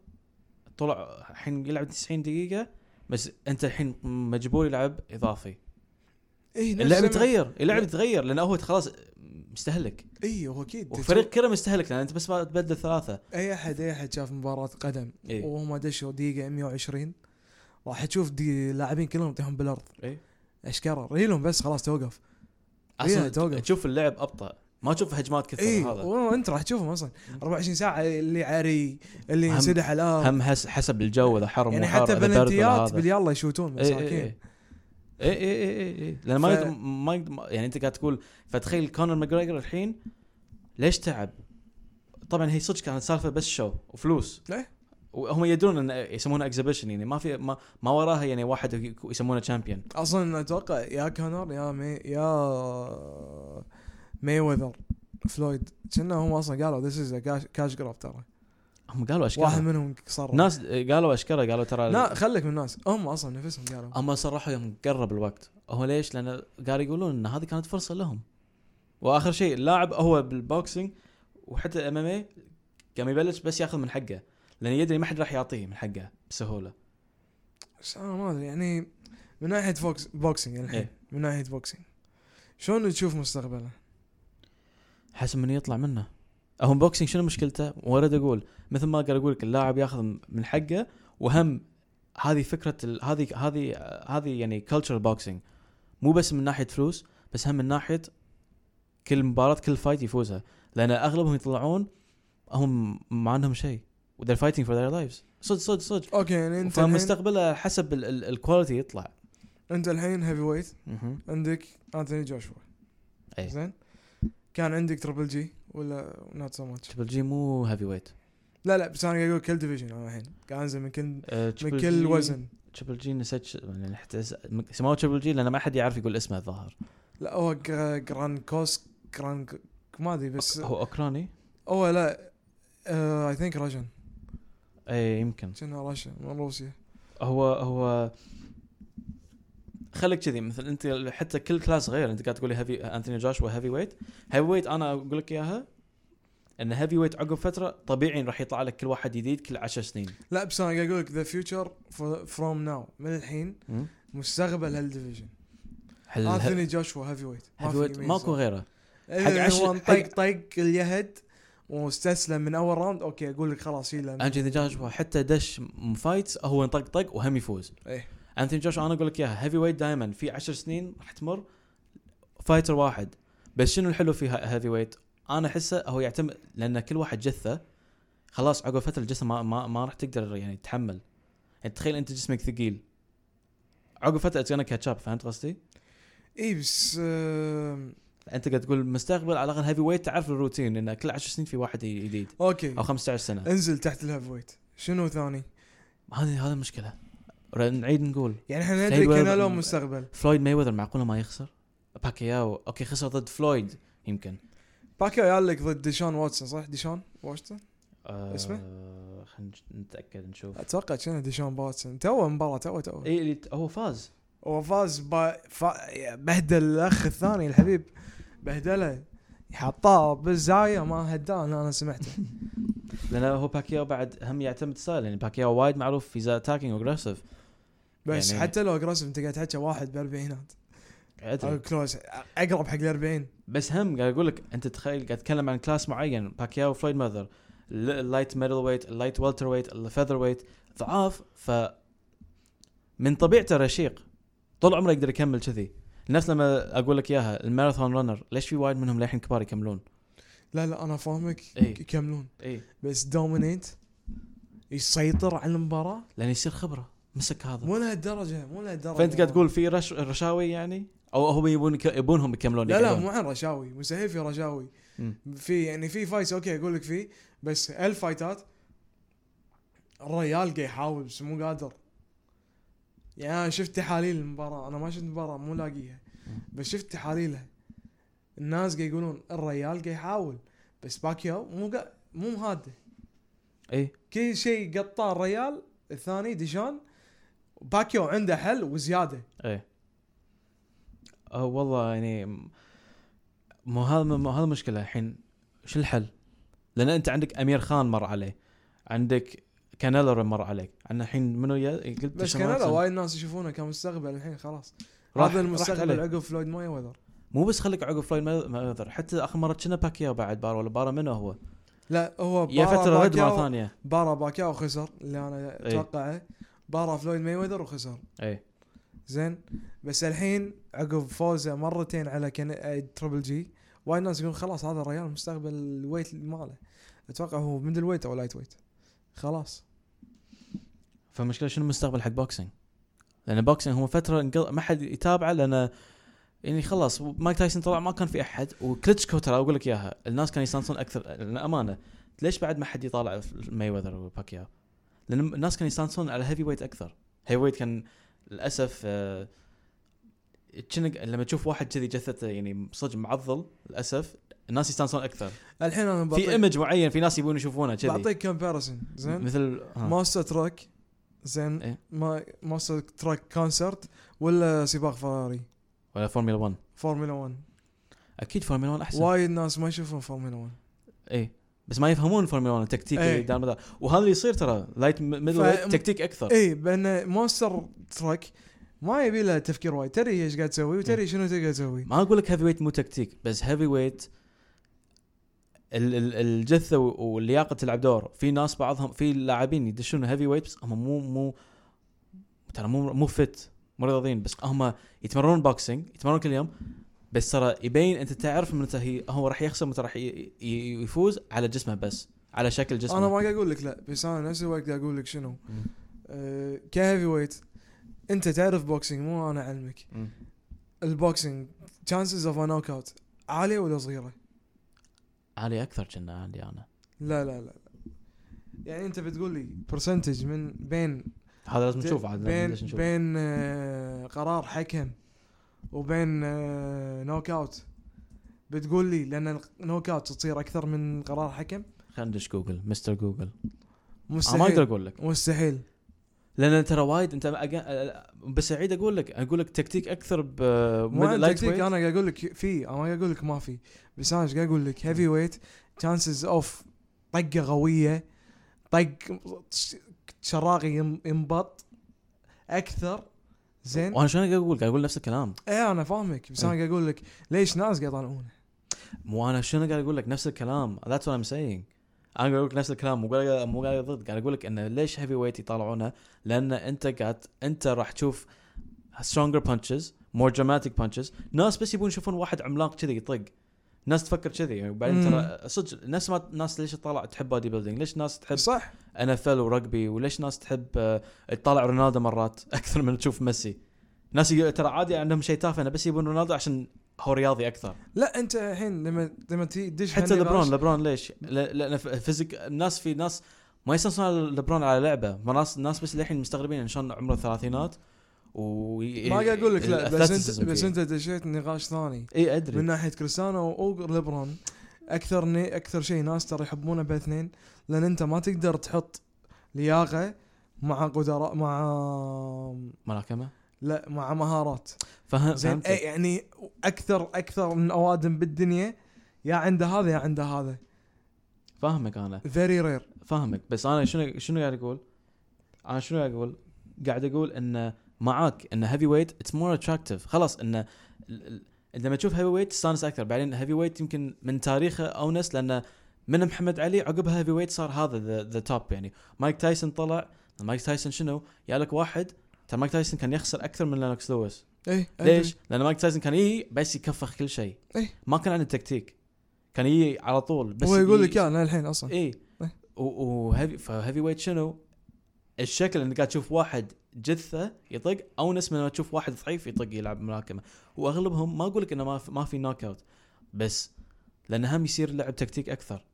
طلع الحين يلعب 90 دقيقة بس أنت الحين مجبور يلعب إضافي. اي نفس اللعب يتغير اللعب لا. يتغير لأنه هو خلاص مستهلك. اي هو أكيد. وفريق كرة مستهلك لأن أنت بس ما تبدل ثلاثة. أي أحد أي أحد شاف مباراة قدم. إيه. وهم دشوا دقيقة 120 راح تشوف دي اللاعبين كلهم يطيحون بالأرض. إيه. اشكره ريلهم بس خلاص توقف. إيه، أصلا توقف. تشوف اللعب أبطأ. ما تشوف هجمات كثر اي هذا. وانت راح تشوفهم أصلا. 24 ساعة اللي عري اللي ينسدح على الأرض. هم حس حسب الجو إذا حر يعني حتى بلنتيات. باليلا يشوتون اي اي مساكين. اي اي اي اي اي لأن ما ف- يقدر ما يقدر يعني أنت قاعد تقول فتخيل كونر ماجريجر الحين ليش تعب؟ طبعا هي صدق كانت سالفة بس show وفلوس. إيه. وهم يدرون إن يسمونها exhibition يعني ما في ما, ما وراها يعني واحد يسمونه champion أصلا أتوقع يا كونر يا مي يا مي وذر فلويد كنا هم أصلا قالوا this is cash grab ترى. هم قالوا واحد اشكال منهم صرح. ناس قالوا أشكال قالوا ترى لا خليك من الناس. هم أصلا نفسهم قالوا. هم صرحوا يوم قرب الوقت. هو ليش؟ لأن قالوا يقولون إن هذه كانت فرصة لهم. وآخر شيء اللاعب هو بال boxing وحتى ال MMA قام يبلش بس ياخذ من حقه. لأن يدري ما حد راح يعطيه من حقه بسهولة. بس أنا ما أدري يعني من ناحية box boxing الحين إيه. من ناحية boxing شلون تشوف مستقبله؟ حسب من يطلع منه. هو boxing شنو مشكلته؟ وارد أقول مثل ما قاعد أقول لك اللاعب ياخذ من حقه وهم هذه فكرة هذه هذه هذه يعني culture boxing مو بس من ناحية فلوس بس هم من ناحية كل مباراة كل fight يفوزها. لأن أغلبهم يطلعون هم ما عندهم شيء. They're fighting for their lives. صدق صدق صدق. okay يعني أنت فمستقبله حسب ال quality يطلع. أنت الحين heavyweight. عندك انثوني جوشوا. اي زين؟ كان عندك Triple G ولا not so much Triple G مو heavyweight لا لا بس أنا قاعد أقول كل division أنا الحين. قاعد أنزل من كل من Triple كل G- وزن. Triple G نسيت يعني حتى سموه Triple G لأن ما حد يعرف يقول اسمه الظاهر. لا هو جرا- جران كوس جران ما أدري بس هو أوكراني؟ هو لا I think Russian اي يمكن. كنا راشا من روسيا. هو هو خليك كذي مثل أنت حتى كل class غير أنت قاعد تقول لي heavy انثوني جوشوا heavyweight heavyweight أنا أقول لك إياها إن heavyweight عقب فترة طبيعي راح يطلع لك كل واحد جديد كل 10 سنين. لا بس أنا قاعد أقول لك the future from now من الحين مستقبل هال division هل انثوني جوشوا heavyweight heavyweight. ماكو غيره. إذا حق عشر- هو حق- طق طق اليهد واستسلم من أول round okay أقول لك خلاص شيله انثوني جوشوا حتى دش fights هو ينطق طق وهم يفوز. إيه. انثوني جوشوا أنا أقول لك إياها. heavyweight دائما في 10 سنين راح تمر. fighter واحد. بس شنو الحلو في heavyweight؟ أنا أحسه هو يعتمد لأن كل واحد جثة. خلاص عقب فترة الجسم ما ما, ما راح تقدر يعني تتحمل يعني تخيل أنت جسمك ثقيل. عقب فترة it's catch up فهمت قصدي؟ اي بس أنت قاعد تقول المستقبل على الأقل heavyweight تعرف الروتين إن كل 10 سنين في واحد جديد okay. أو 15 سنة. انزل تحت ال heavyweight شنو ثاني؟ هذه هذا المشكلة نعيد نقول. يعني إحنا ندري ويب- كانالو مستقبل. فلويد ماي وذر معقولة ما يخسر؟ باكياو. okay خسر ضد فلويد يمكن. باكيو يالك ضد ديشان واتسون صح؟ ديشان واشنطن آه اسمه؟ خلينا نتأكد نشوف. أتوقع كان ديشان واتسون. تو مباراة تو تو اي اللي هو فاز. هو فاز با فا بهدل الأخ الثاني الحبيب. بهدلة. حطاه بالزاوية ما هداه أنا سمعته. لأن هو باكياو بعد هم يعتمد style يعني باكياو وايد معروف في attacking و aggressive بس يعني- حتى لو aggressive انت قاعد تحكي واحد بالاربعينات أو أدري. close أقرب حق ال 40 بس هم قاعد أقول لك أنت تخيل قاعد تتكلم عن class معين باكياو فلويد ماذر ال light middleweight ال light welterweight ال featherweight ضعاف ف من طبيعته رشيق. طول عمره يقدر يكمل كذي. نفس لما أقول لك إياها ال marathon runner ليش في وايد منهم للحين كبار يكملون؟ لا لا أنا فاهمك. إي. يكملون اي بس dominate يسيطر على المباراة. لأن يصير خبرة. مسك هذا. مو لهالدرجة مو لهالدرجة. فأنت قاعد تقول في رش رشاوي يعني؟ أو هم يبون يبونهم يكملون لا لا. مو عن رشاوي. مستحيل في رشاوي. في يعني في fights okay أقول لك في. بس الفايتات الريال قاعد يحاول بس مو قادر. يعني أنا شفت تحاليل المباراة. أنا ما شفت المباراه مو لاقيها. بس شفت تحاليلها الناس قاعد يقولون الريال قاعد يحاول بس باكيو مو قا... مو مهاده إي. كل شيء قطاه الريال الثاني ديشان باكيو عنده حل وزيادة. إيه أه والله يعني مو هذا مو هذا المشكلة الحين. شو الحل؟ لأن أنت عندك أمير خان مر عليه عندك كانيلو مر عليك. عندنا الحين منو يا قلت بس ديشان كان واتسون. وايد ناس يشوفونه كمستقبل الحين خلاص. هذا المستقبل. عقب فلويد ماي وذر مو بس خليك عقب فلويد ما- ماذر حتى آخر مرة كنا باكياو بعد بار ولا بارا منو هو؟ لا هو يا بارا فترة رد مرة ثانية. بارا باكياو خسر اللي أنا إيه. أتوقعه. بارا فلويد ماي وذر وخسر. اي زين. بس الحين عقب فوزه مرتين على آه، Triple G وايد ناس يقولون خلاص هذا الريال مستقبل ال weight ماله. أتوقع هو middle weight أو light weight خلاص. فالمشكلة شنو المستقبل حق boxing؟ لأن boxing هو فترة انقل... ما حد يتابعه لأن يعني خلاص مايك تايسون طلع ما كان في أحد وكليتشكو ترى أقول لك إياها الناس كانوا يستانسون أكثر لأن امانه ليش بعد ما حد يطالع ماي وذر وباكياو؟ لأن الناس كانوا يستانسون على heavy weight أكثر. heavy weight كان للأسف آه، كأنك لما تشوف واحد كذي جثته يعني صدق معضل للأسف الناس يستانسون أكثر. الحين أنا في image معين في ناس يبون يشوفونه كذي. بعطيك comparison زين؟ مثل. monster truck زين؟ إيه. ما monster truck concert ولا سباق فراري ولا فورمولا 1 فورمولا 1 أكيد فورمولا 1 أحسن. وايد ناس ما يشوفون فورمولا 1 اي بس ما يفهمون فورمولا 1 التكتيك إيه. اللي مدار وهذا اللي يصير ترى light middle ف- تكتيك أكثر. اي بأن monster truck ما يبي له تفكير وايد. تدري إيش قاعد تسوي؟ وتدري شنو تقدر تسوي؟ ما أقول لك heavy weight مو تكتيك بس heavy weight ال- ال- الجثة واللياقة تلعب دور. في ناس بعضهم في لاعبين يدشون heavy weight بس هم مو مو ترى مو مو fit مو رياضيين بس هم يتمرنون boxing يتمرنون كل يوم بس ترى يبين أنت تعرف متى هي هو راح يخسر متى راح يفوز على جسمه بس على شكل جسمه أنا ما قاعد أقول لك لا بس أنا نفس الوقت قاعد أقول لك شنو. أه ك heavy weight أنت تعرف boxing مو أنا أعلمك. ال boxing chances of knock out عالية ولا صغيرة؟ عالي أكثر كنا عندي أنا لا لا لا. يعني أنت بتقول لي percentage من بين هذا لازم نشوف عاد بين نشوف بين آه، قرار حكم وبين آه، knock out بتقول لي لأن ال knock out تصير أكثر من قرار حكم؟ خلينا ندش جوجل مستر جوجل. أنا ما أقدر مستحيل أقول لك. مستحيل. لأن ترى وايد أنت بس أعيد أقول لك أقول لك تكتيك أكثر ب تكتيك أنا قاعد أقول لك في أنا قاعد أقول لك ما في. بس أنا قاعد أقول لك؟ heavy weight chances of طقة قوية طق شراغي ين- ينبط أكثر. زين. وأنا شلون قاعد أقول؟ قاعد أقول نفس الكلام. إيه أنا فاهمك. بس أنا إيه. قاعد أقول لك ليش ناس قاعد يطالعونه؟ مو أنا شنو قاعد أقول لك؟ نفس الكلام. That's what I'm saying. أنا قاعد أقول لك نفس الكلام. مو قاعد مو قاعد ضد. قاعد أقول لك إنه ليش هيفي ويت يطالعونه؟ لأن أنت قاعد أنت راح تشوف stronger punches more dramatic punches. ناس بس يبون يشوفون واحد عملاق كذي يطق. ناس تفكر كذي يعني وبعدين. ترى صدق نفس ما ناس ليش تطالع تحب body building ليش ناس تحب صح. NFL ورجبي وليش ناس تحب آه، تطالع رونالدو مرات أكثر من تشوف ميسي؟ ناس ترى عادي عندهم شيء تافه انه بس يبون رونالدو عشان هو رياضي أكثر. لا أنت الحين لما لما تدش حتى لبرون لبرون ليش؟ لأن physique الناس في ناس ما يستانسون لبرون على لعبة. ناس ناس بس للحين مستغربين إن شلون عمره الثلاثينات و ما قاعد أقول لك لا بس انت بس. أنت دشيت نقاش ثاني. إي أدري. من ناحية كريستيانو وليبرون أكثر ني أكثر شيء ناس ترى يحبونه بالاثنين لأن أنت ما تقدر تحط لياقة مع قدرات مع ملاكمة؟ لا مع مهارات. فهم زين يعني أكثر أكثر من أوادم بالدنيا يا عنده هذا يا عنده هذا. فاهمك أنا. very rare فاهمك. بس أنا شنو شنو قاعد أقول؟ أنا شنو قاعد أقول؟ قاعد أقول إن معاك ان heavy weight it's more attractive خلاص ان ال- ال- انت لما تشوف heavy weight تستانس أكثر. بعدين heavy weight يمكن من تاريخه أونس لأن من محمد علي عقبها heavy weight صار هذا the top يعني. مايك تايسون طلع. مايك تايسون شنو؟ يا لك واحد. ترى مايك تايسون كان يخسر أكثر من لينوكس لويس أي ليش؟ لأن مايك تايسون كان يجي بس يكفخ كل شيء. إيه. ما كان عنده تكتيك. كان يجي على طول بس هو يقول لك يا أنا الحين أصلا. اي إيه. و heavy ف heavy weight شنو؟ الشكل إنك قاعد تشوف واحد جثة يطق اونس من ما تشوف واحد ضعيف يطق يلعب ملاكمة وأغلبهم ما أقول لك إنه ما في ما في knock out بس لأن هم يصير لعب تكتيك أكثر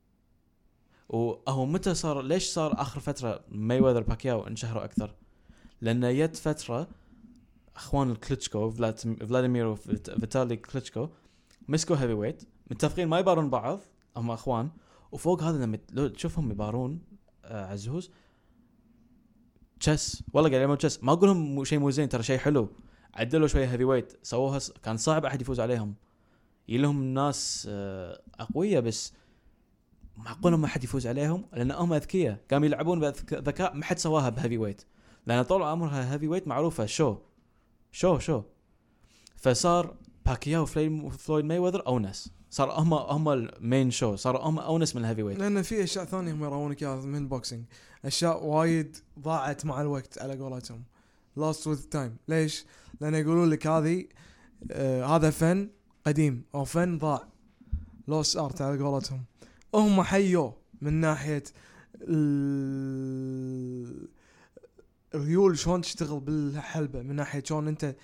وهو متى صار ليش صار آخر فترة ماي وذر باكياو انشهروا أكثر؟ لأن جت فترة أخوان الكلتشكو فلاديمير وفيتالي كلتشكو مسكوا heavy weight متفقين ما يبارون بعض هم أخوان وفوق هذا لما تشوفهم يبارون آه عزوز chess والله قاعد يلعبون chess ما أقول لهم شيء مو زين ترى شيء حلو. عدلوا شوية heavy weight سووها س... كان صعب أحد يفوز عليهم. يجي لهم ناس آه اقوياء بس معقول ما حد يفوز عليهم لأن هم أذكياء. قاموا يلعبون بذكاء ما حد سواها ب heavy weight لأن طول عمرها heavy weight معروفة شو شو شو فصار باكياو وفلويد فلويد ماي وذر اونس صار هم هم ال main شو صاروا هم اونس من ال heavy weight لأن في أشياء ثانية هم يراونك إياها من ال boxing أشياء وايد ضاعت مع الوقت على قولتهم. Lost with time ليش؟ لأن يقولون لك هذه آه هذا فن قديم أو فن ضاع. Lost art على قولتهم. هم حيوه من ناحية ال- الريول شلون تشتغل بالحلبة من ناحية شلون أنت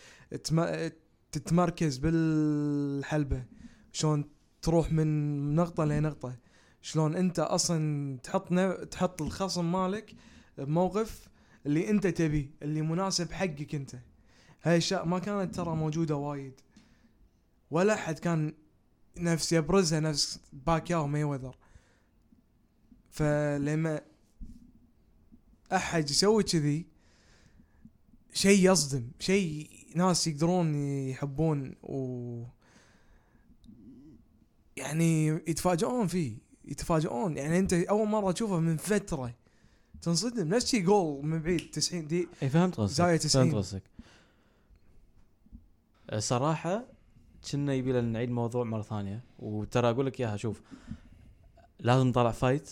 تم- تتمركز بالحلبة شلون تروح من نقطة لنقطة. شلون انت أصلا تحط ن- تحط الخصم مالك بموقف اللي انت تبيه اللي مناسب حقك انت. هاي الأشياء ما كانت ترى موجودة وايد. ولا حد كان نفس يبرزها نفس باكياو ماي وذر فلما أحد يسوي كذي شيء يصدم شيء ناس يقدرون يحبون و يعني يتفاجئون فيه يتفاجئون. يعني أنت أول مرة تشوفه من فترة تنصدم. نفس شي جول من بعيد 90 دي إي فهمت قصدك زاوية 90. فهمت قصدك. صراحة كنا يبي لنا نعيد موضوع مرة ثانية وترى أقول لك إياها شوف لازم نطلع fight.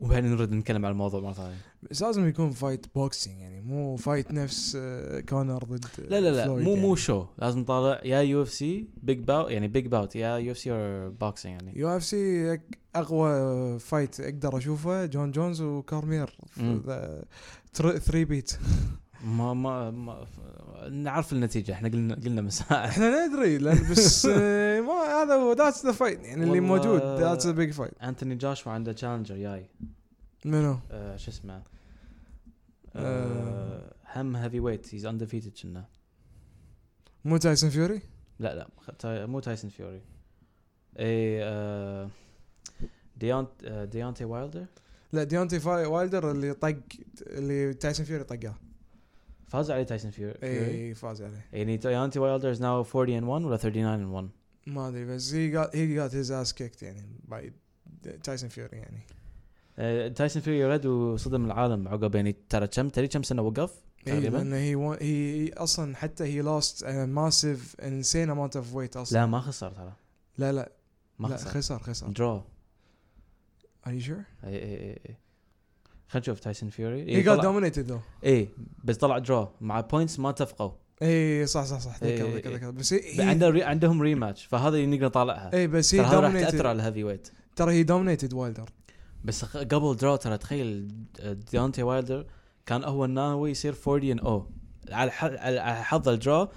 وبعدين نرد نتكلم عن الموضوع مرة ثانية بس لازم يكون fight boxing يعني مو fight نفس آه، كونر ضد لا لا لا مو يعني. مو شو لازم نطالع يا UFC big bout يعني big bout يا UFC or boxing يعني UFC أقوى fight أقدر أشوفه جون جونز وكورميير مم. threepeat ما ما, ما نعرف النتيجة. إحنا قلنا قلنا مساء إحنا ندري لأن بس آه، ما هذا هو that's the fight يعني اللي موجود ذاتس ذا بيج فايت أنتوني جوشوا عنده challenger جاي منو؟ آه شو اسمه؟ آه هم heavyweight he's undefeated كنا مو تايسون فيوري؟ لا لا تاي- مو تايسون فيوري اي آه ديونت ديونتي وايلدر لا ديونتي وايلدر اللي طق اللي تايسون فيوري طقاه فاز عليه تايسون فيوري اي فاز عليه. يعني ديونتي وايلدر is now 40 and 1 ولا 39 and 1 ما أدري بس he got he got his ass kicked يعني by تايسون فيوري يعني. تايسون فيوري رد وصدم العالم عقب يعني ترى كم تدري كم سنة وقف؟ اي تقريبا؟ لأنه he he أصلا حتى he lost massive insane amount of weight أصلا. لا ما خسر ترى. لا لا. ما خسر. خسر خسر. draw are you sure؟ اي اي اي خلينا نشوف تايسون فيوري he got dominated though اي بس طلع draw مع points ما اتفقوا اي صح صح صح. إيه، ذكر إيه، ذكر. ذكر بس he عنده ري... عندهم rematch فهذا اللي نقدر نطالعها اي بس هي راح تأثر على ال heavyweight ترى he dominated وايلدر بس قبل draw ترى تخيل ديونتي وايلدر كان هو ناوي يصير 40 and 0 على حظ ال draw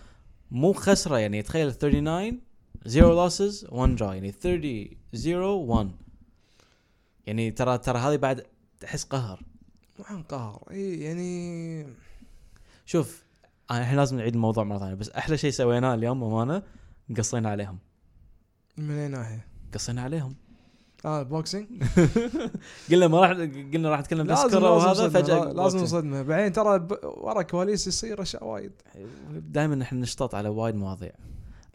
مو خسرة يعني. تخيل 39 0 losses 1 draw يعني 30 0 1 يعني ترى ترى هذه بعد تحس قهر. مو عن قهر إي يعني شوف أنا الحين لازم نعيد الموضوع مرة ثانية بس أحلى شيء سويناه اليوم أمانة قصينا عليهم. من أي ناحية؟ قصينا عليهم. آه ال boxing قلنا ما راح قلنا راح نتكلم بس كرة وهذا فجأة لا- لازم صدمه بعدين ترى ب- ورا كواليس يصير أشياء وايد. دائما نحن نشطح على وايد مواضيع.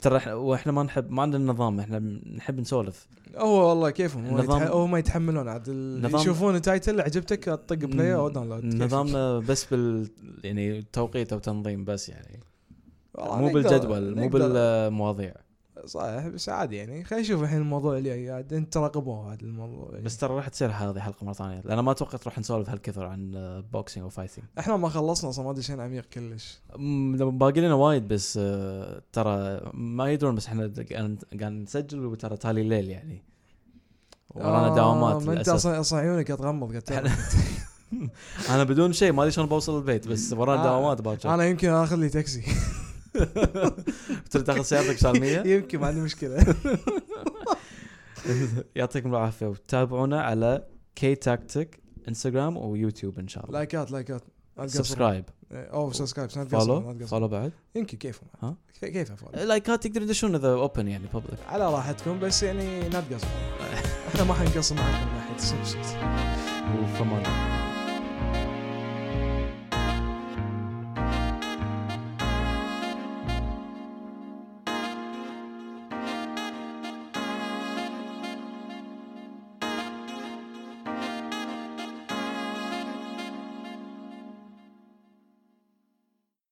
ترى إحنا وإحنا ما نحب ما عندنا نظام إحنا نحب نسولف. هو والله كيفهم هو النظام- يتح... هم يتحملون عاد. ال- يشوفون ال title عجبتك؟ طق play أو download نظامنا بس بال يعني توقيت أو تنظيم بس يعني. مو بالجدول مو. بالمواضيع. صحيح بس عادي يعني. خلينا نشوف الحين الموضوع اللي عاد انت تراقبوه هذا الموضوع يعني. بس ترى راح تصير هذه حلقة مرة ثانية. لأن ما توقعت راح نسولف هالكثر عن boxing و fighting إحنا ما خلصنا أصلا ما دشينا عميق كلش. باقي لنا وايد بس آه، ترى ما يدرون بس إحنا قاعد نسجل وترى تالي الليل يعني. ورانا آه، دوامات ما أنت أصلا أصلا عيونك تغمض. أنا بدون شيء ما أدري شلون بوصل البيت بس ورانا آه، دوامات باكر. أنا يمكن آخذ لي تاكسي. تريد تاخذ سيارتك سالميه يمكن ما عندي مشكلة. يعطيكم العافية. وتابعونا على كي تاكتيك انستغرام ويوتيوب إن شاء الله. لايكات لايكات. subscribe أو subscribe follow. follow بعد؟ يمكن كيفهم ها؟ كي- كيف follow لايكات تقدرون تدشون إذا open يعني public على راحتكم بس يعني لا تقصروا. إحنا ما حنقصر معكم من ناحيه ال subscribe وفمان